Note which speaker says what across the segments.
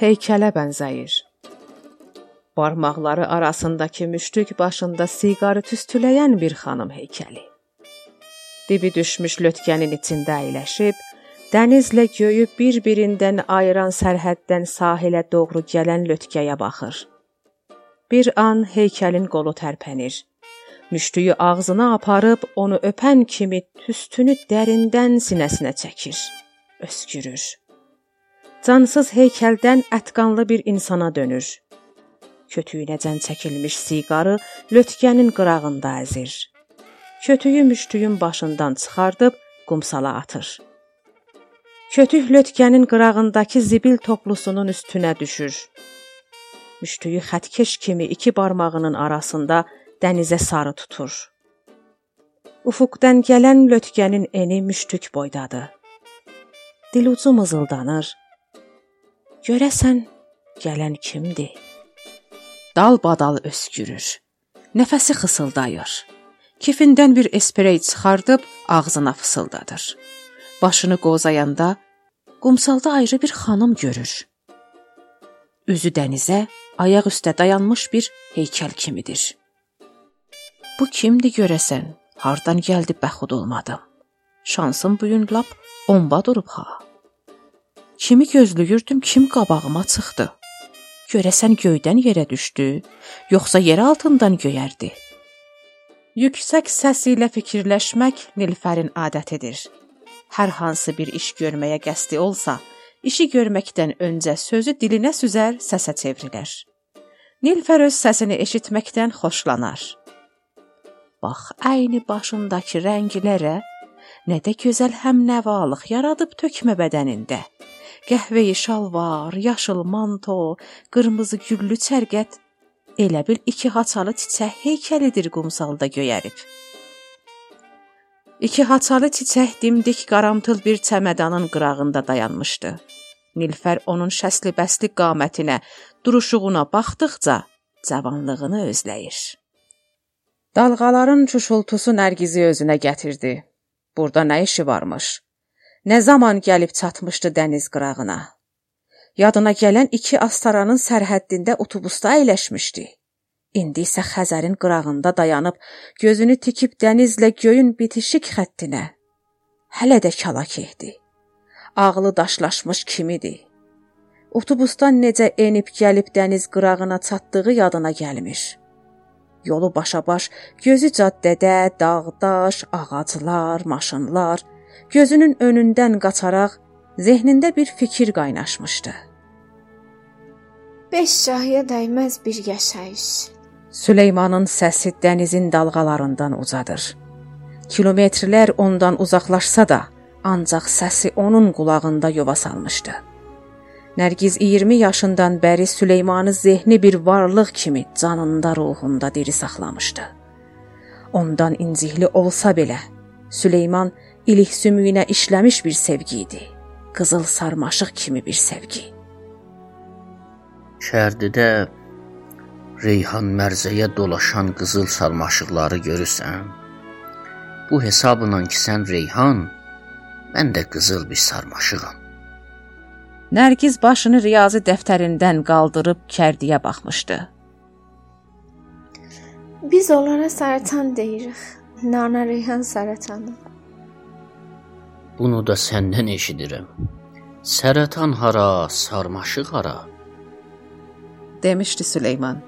Speaker 1: heykələ bənzəyir. Barmaqları arasındakı müştük başında siqarı tüstüləyən bir xanım heykəli. Dibi düşmüş lötkənin içində əyləşib, dənizlə göyü bir-birindən ayıran sərhəddən sahilə doğru gələn lötkəyə baxır. Bir an heykəlin qolu tərpənir. Müştüyü ağzına aparıb onu öpən kimi tüstünü dərindən sinəsinə çəkir, öskürür. Cansız heykəldən ətqanlı bir insana dönür. Kötüyünəcən çəkilmiş siqarı lötkənin qırağında əzir. Kötüyü müştüyün başından çıxardıb qumsala atır. Kötük lötkənin qırağındakı zibil toplusunun üstünə düşür. Müştüyü xətkeş kimi iki barmağının arasında dənizə sarı tutur. Ufuqdan gələn lötkənin eni müştük boydadır. Dilucu mızıldanır. Görəsən gələn kimdir? Dal-badal öskürür. Nəfəsi xısıldayır. Kifindən bir esprey çıxardıb ağzına fısıldadır. Başını qozayanda qumsalda ayrı bir xanım görür. Üzü dənizə, ayaq üstə dayanmış bir heykəl kimidir. Bu kimdi görəsən? Hardan gəldi bəxud olmadım. Şansım bu gün lap omba durub ha. Kimi gözləyirdim, kim qabağıma çıxdı. Görəsən göydən yerə düşdü, yoxsa yer altından göyərdi? Yüksək səs ilə fikirləşmək Nilfərin adətidir. Hər hansı bir iş görməyə qəsdi olsa, işi görməkdən öncə sözü dilinə süzər, səsə çevrilər. Nilfər öz səsini eşitməkdən xoşlanar. Bax, əyni başındakı rənglərə nə də gözəl həmnəvalıq yaradıb tökmə bədənində. Qəhvəyi şalvar, yaşıl manto, qırmızı güllü çərgət elə bil iki haçalı çiçək heykəlidir qumsalda göyərib. İki haçalı çiçək dimdik qaramtıl bir çəmədanın qırağında dayanmışdı. Nilfər onun şəsli bəsli qamətinə, duruşuğuna baxdıqca cavanlığını özləyir. Dalğaların çuşultusu Nərgizi özünə gətirdi. Burada nə işi varmış? Nə zaman gəlib çatmışdı dəniz qırağına? Yadına gələn iki astaranın sərhəddində otobusda əyləşmişdi. İndi isə Xəzərin qırağında dayanıb gözünü tikib dənizlə göyün bitişik xəttinə. Hələ də kalak etdi. Ağlı daşlaşmış kimidir. Otobusdan necə enib gəlib dəniz qırağına çatdığı yadına gəlmir. Yolu başa-baş, gözü caddədə, dağ-daş, ağaclar, maşınlar, gözünün önündən qaçaraq zehnində bir fikir qaynaşmışdı.
Speaker 2: 5 şahıya dəyməz bir yaşayış.
Speaker 1: Süleymanın səsi dənizin dalğalarından uzadır. Kilometrlər ondan uzaqlaşsa da, ancaq səsi onun qulağında yuva salmışdı. Nərgiz 20 yaşından bəri Süleymanı zehni bir varlıq kimi canında, ruhunda diri saxlamışdı. Ondan incikli olsa belə, Süleyman ilik sümüyünə işləmiş bir sevgi idi. Qızıl sarmaşıq kimi bir sevgi.
Speaker 3: Şərdidə Reyhan mərzəyə dolaşan qızıl sarmaşıqları görürsən? Bu hesabla ki sən Reyhan, mən də qızıl bir sarmaşığam.
Speaker 1: Nərgiz başını riyazi dəftərindən qaldırıb kərdiyə baxmışdı.
Speaker 2: Biz onlara səratan deyirik. Nana Reyhan sərətanı.
Speaker 3: Bunu da səndən eşidirəm. Sərətan hara, sarmaşıq hara?
Speaker 1: demişdi Süleyman.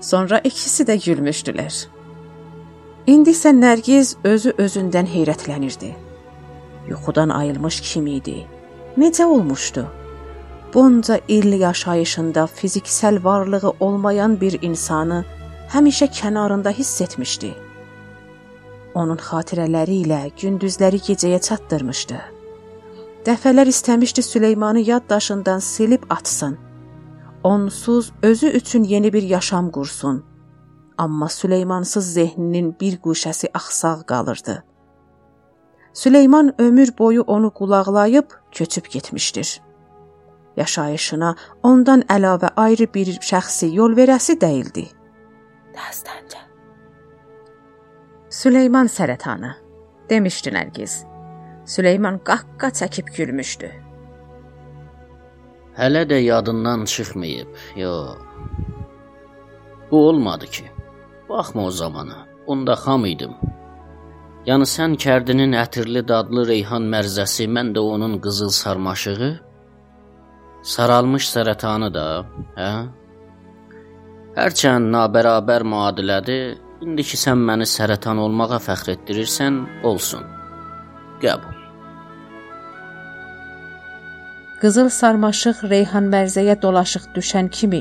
Speaker 1: Sonra ikisi də gülmüşdülər. İndi isə Nərgiz özü özündən heyrətlənirdi. Yuxudan ayılmış kimi idi. Necə olmuşdu? bunca il yaşayışında fiziksel varlığı olmayan bir insanı həmişə kənarında hiss etmişdi. Onun xatirələri ilə gündüzləri gecəyə çatdırmışdı. Dəfələr istəmişdi Süleymanı yaddaşından silib atsın. Onsuz özü üçün yeni bir yaşam qursun. Amma Süleymansız zehninin bir guşəsi axsaq qalırdı. Süleyman ömür boyu onu qulaqlayıb köçüb getmişdir yaşayışına ondan əlavə ayrı bir şəxsi yol verəsi deyildi. Dastanca. Süleyman sərətanı demişdi Nərgiz. Süleyman qaqqa çəkib gülmüşdü.
Speaker 3: Hələ də yadından çıxmayıb. Yox. Bu olmadı ki. Baxma o zamana. Onda xam idim. Yəni sən kərdinin ətirli dadlı reyhan mərzəsi, mən də onun qızıl sarmaşığı, saralmış sərətanı da, hə? Hərçənd nabərabər müadilədir. İndi ki sən məni sərətan olmağa fəxr etdirirsən, olsun. Qəbul.
Speaker 1: Qızıl sarmaşıq Reyhan Mərzəyə dolaşıq düşən kimi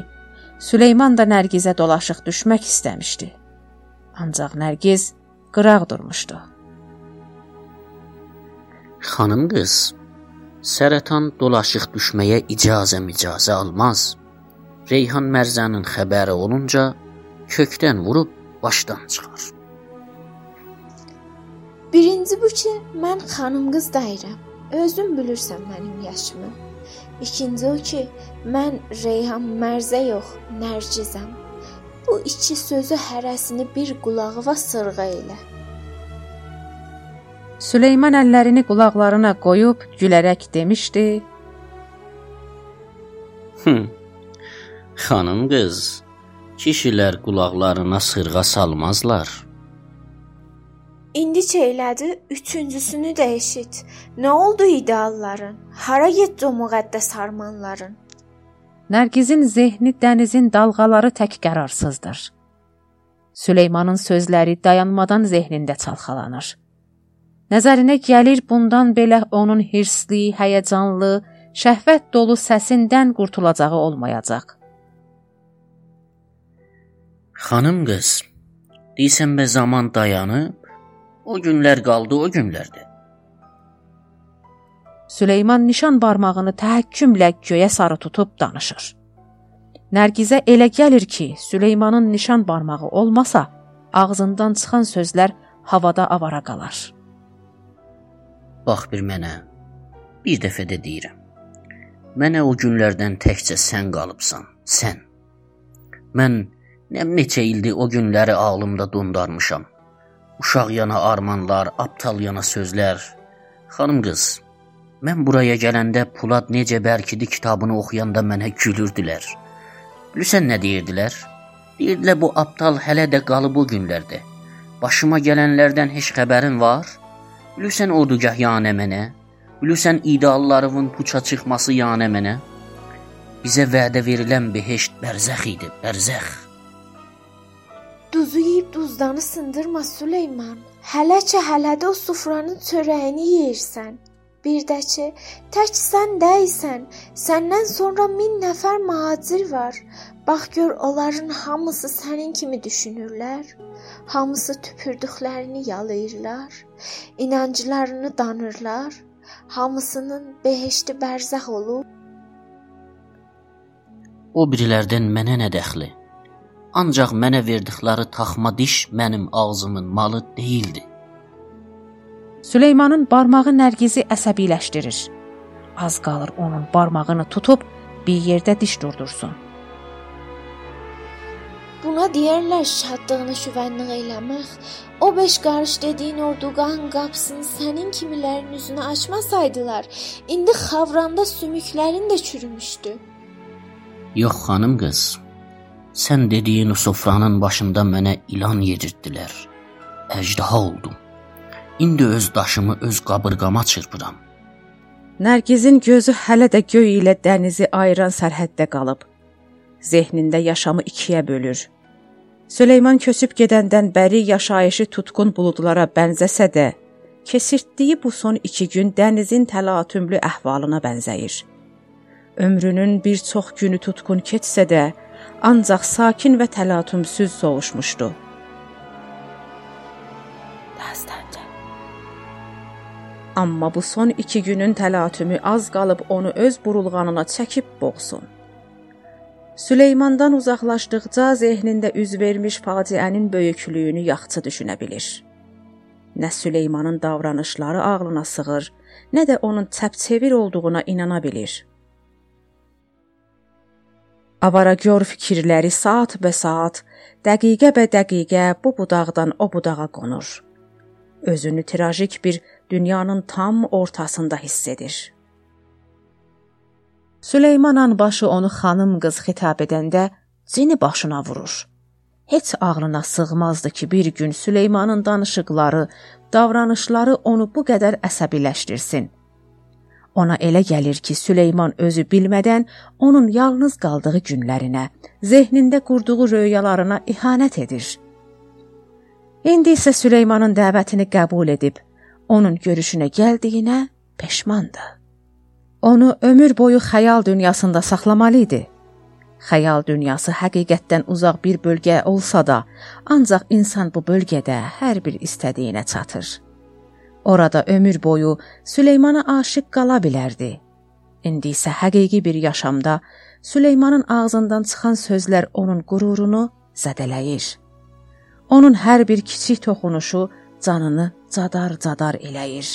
Speaker 1: Süleyman da Nərgizə dolaşıq düşmək istəmişdi. Ancaq Nərgiz qıraq durmuşdu.
Speaker 3: Xanım qız, sərətan dolaşıq düşməyə icazə-micazə almaz. Reyhan Mərzənin xəbəri olunca kökdən vurub başdan çıxar.
Speaker 2: Birinci bu ki, mən xanım qız deyirəm. Özün bilirsən mənim yaşımı. İkinci o ki, mən Reyhan Mərzə yox, Nərgizəm. Bu iki sözü hərəsini bir qulağıva sırğa elə.
Speaker 1: Süleyman əllərini qulaqlarına qoyub gülərək demişdi.
Speaker 3: Xanım qız, kişilər qulaqlarına sırğa salmazlar.
Speaker 2: İndi elədi, üçüncüsünü də eşit. Nə oldu idealların? Hara getdi o müqəddəs armanların?
Speaker 1: Nərgizin zehni dənizin dalğaları tək qərarsızdır. Süleymanın sözləri dayanmadan zehnində çalxalanır. Nəzərinə gəlir bundan belə onun hirsli, həyəcanlı, şəhvət dolu səsindən qurtulacağı olmayacaq.
Speaker 3: Xanım qız, deyirsən bə zaman dayanıb? O günlər qaldı o günlərdir.
Speaker 1: Süleyman nişan barmağını təhəkkümlə göyə sarı tutub danışır. Nərgizə elə gəlir ki, Süleymanın nişan barmağı olmasa, ağzından çıxan sözlər havada avara qalar.
Speaker 3: Bax bir mənə. Bir dəfə də deyirəm. Mənə o günlərdən təkcə sən qalıbsan, sən. Mən nə neçə ildir o günləri ağlımda dondarmışam. Uşaq yana armanlar, aptal yana sözlər. Xanım qız, mən buraya gələndə Pulad necə bərkidi kitabını oxuyanda mənə gülürdülər. Bilirsən nə deyirdilər? Deyirdilər bu aptal hələ də qalıb o günlərdə. Başıma gələnlərdən heç xəbərin var? Bilirsən ordugah yanə mənə? Bilirsən ideallarımın puça çıxması yanə mənə? Bizə vədə verilən behişt bərzəx idi, bərzəx.
Speaker 2: Duzu yeyib duzdanı sındırma Süleyman. Hələçə hələdə o sufranın çörəyini yeyirsən. Bir də ki, tək sən deyilsən. Səndən sonra 1000 nəfər mühacir var. Bax gör onların hamısı sənin kimi düşünürlər. Hamısı tüpürdüklərini yalayırlar. İnanclarını danırlar. Hamısının behişti bərzəx olub.
Speaker 3: O birilərdən mənə nə dəxli? Ancaq mənə verdikləri taxma diş mənim ağzımın malı deyildi.
Speaker 1: Süleymanın barmağı Nərgizi əsəbiləşdirir. Az qalır onun barmağını tutub bir yerdə diş durdursun.
Speaker 2: Buna deyərlər şadlığını şüvənliq eləmək. O beş qarış dediyin orduqan qapısını sənin kimilərin üzünə açmasaydılar, indi xavranda sümüklərin də çürümüşdü.
Speaker 3: Yox xanım qız, Sən dediyin o sofranın başında mənə ilan yedirdilər. Əjdaha oldum. İndi öz daşımı öz qabırğama çırpıram.
Speaker 1: Nərgizin gözü hələ də göy ilə dənizi ayıran sərhəddə qalıb. Zehnində yaşamı ikiyə bölür. Süleyman köçüb gedəndən bəri yaşayışı tutqun buludlara bənzəsə də, keçirtdiyi bu son 2 gün dənizin təlatümlü əhvalına bənzəyir. Ömrünün bir çox günü tutqun keçsə də, ancaq sakin və təlatümsüz sovuşmuşdu. Dastanca. Amma bu son 2 günün təlatümü az qalıb onu öz burulğanına çəkib boğsun. Süleymandan uzaqlaşdıqca zehnində üz vermiş faciənin böyüklüyünü yaxşı düşünə bilir. Nə Süleymanın davranışları ağlına sığır, nə də onun çəpçevir olduğuna inana bilir. Avaragor fikirləri saat bə saat, dəqiqə bə dəqiqə bu budaqdan o budağa qonur. Özünü trajik bir dünyanın tam ortasında hiss edir. Süleyman başı onu xanım qız xitab edəndə cini başına vurur. Heç ağlına sığmazdı ki, bir gün Süleymanın danışıqları, davranışları onu bu qədər əsəbiləşdirsin. Ona elə gəlir ki, Süleyman özü bilmədən onun yalnız qaldığı günlərinə, zehnində qurduğu röyalarına ihanət edir. İndi isə Süleymanın dəvətini qəbul edib, onun görüşünə gəldiyinə peşmandır. Onu ömür boyu xəyal dünyasında saxlamalı idi. Xəyal dünyası həqiqətdən uzaq bir bölgə olsa da, ancaq insan bu bölgədə hər bir istədiyinə çatır. Orada ömür boyu Süleymana aşiq qala bilərdi. İndi isə həqiqi bir yaşamda Süleymanın ağzından çıxan sözlər onun qürurunu zədələyir. Onun hər bir kiçik toxunuşu canını cadar-cadar eləyir.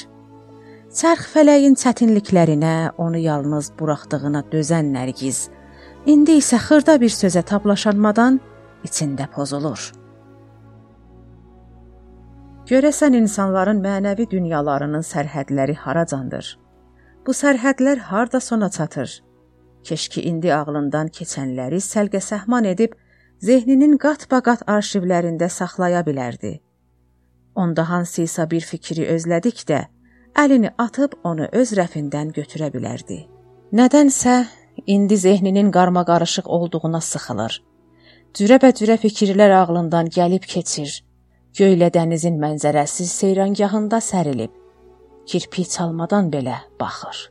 Speaker 1: Çərx fələyin çətinliklərinə onu yalnız buraxdığına dözən Nərgiz indi isə xırda bir sözə tablaşanmadan içində pozulur. Görəsən insanların mənəvi dünyalarının sərhədləri haracandır? Bu sərhədlər harda sona çatır? Keşki indi ağlından keçənləri səlqə-səhman edib zehninin qat-baqat arşivlərində saxlaya bilərdi. Onda hansısa bir fikri özlədikdə əlini atıb onu öz rəfindən götürə bilərdi. Nədənsə indi zehninin qarmaqarışıq olduğuna sıxılır. Cürəbəcürə fikirlər ağlından gəlib keçir Göylə dənizin mənzərəsi seyrangahında sərilib. Kirpi çalmadan belə baxır.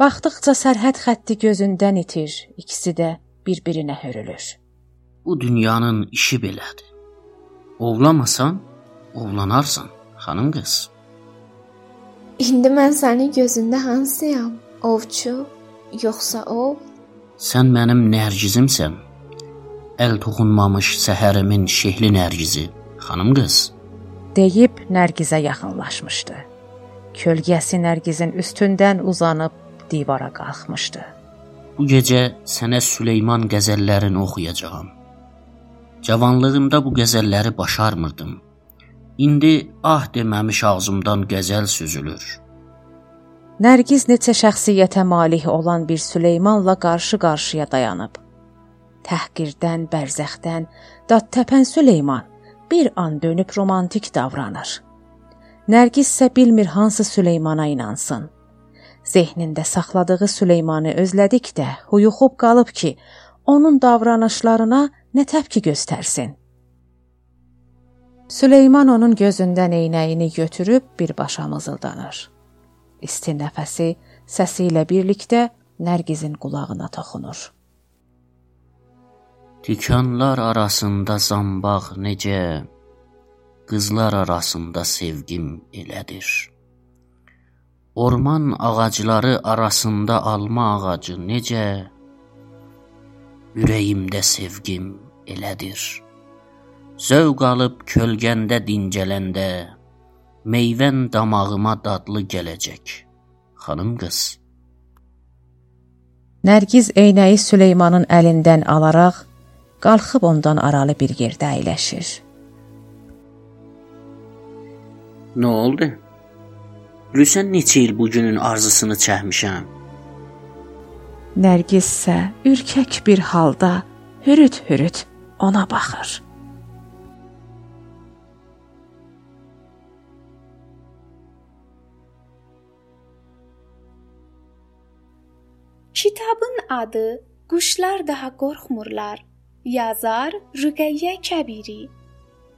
Speaker 1: Baxdıqca sərhəd xətti gözündən itir, ikisi də bir-birinə hörülür.
Speaker 3: Bu dünyanın işi belədir. Ovlamasan, ovlanarsan, xanım qız.
Speaker 2: İndi mən sənin gözündə hansıyam? Ovçu, yoxsa ov?
Speaker 3: Sən mənim nərgizimsən. Əl toxunmamış səhərimin şehli nərgizi xanım qız,
Speaker 1: deyib Nərgizə yaxınlaşmışdı. Kölgəsi Nərgizin üstündən uzanıb divara qalxmışdı.
Speaker 3: Bu gecə sənə Süleyman qəzəllərini oxuyacağam. Cavanlığımda bu qəzəlləri başarmırdım. İndi ah deməmiş ağzımdan qəzəl süzülür.
Speaker 1: Nərgiz neçə şəxsiyyətə malik olan bir Süleymanla qarşı-qarşıya dayanıb. Təhqirdən, bərzəxdən dad təpən Süleyman bir an dönüb romantik davranır. Nərgiz isə bilmir hansı Süleymana inansın. Zehnində saxladığı Süleymanı özlədikdə huyuxub qalıb ki, onun davranışlarına nə təpki göstərsin. Süleyman onun gözündən eynəyini götürüb birbaşa mızıldanır. İsti nəfəsi səsi ilə birlikdə Nərgizin qulağına toxunur.
Speaker 3: Tikanlar arasında zambaq necə, qızlar arasında sevgim elədir. Orman ağacları arasında alma ağacı necə, ürəyimdə sevgim elədir. Zövq alıb kölgəndə dincələndə, meyvən damağıma dadlı gələcək. Xanım qız.
Speaker 1: Nərgiz eynəyi Süleymanın əlindən alaraq qalxıb ondan aralı bir yerdə əyləşir.
Speaker 3: Nə oldu? Bilirsən neçə il bu günün arzusunu çəkmişəm.
Speaker 1: Nərgiz isə ürkək bir halda hürüt-hürüt ona baxır.
Speaker 2: Kitabın adı Quşlar daha qorxmurlar Yazar Rüqəyyə Kəbiri.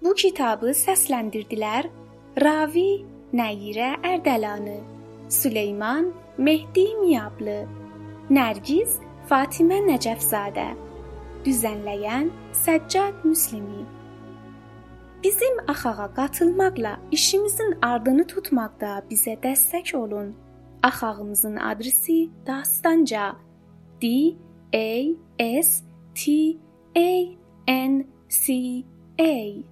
Speaker 2: Bu kitabı səsləndirdilər Ravi Nəyirə Ərdəlanı, Süleyman Mehdi Miyablı, Nərgiz Fatimə Nəcəfzadə, düzənləyən Səccad Müslimi. Bizim axağa qatılmaqla işimizin ardını tutmaqda bizə dəstək olun. Axağımızın adresi Dastanca D A S T A N C A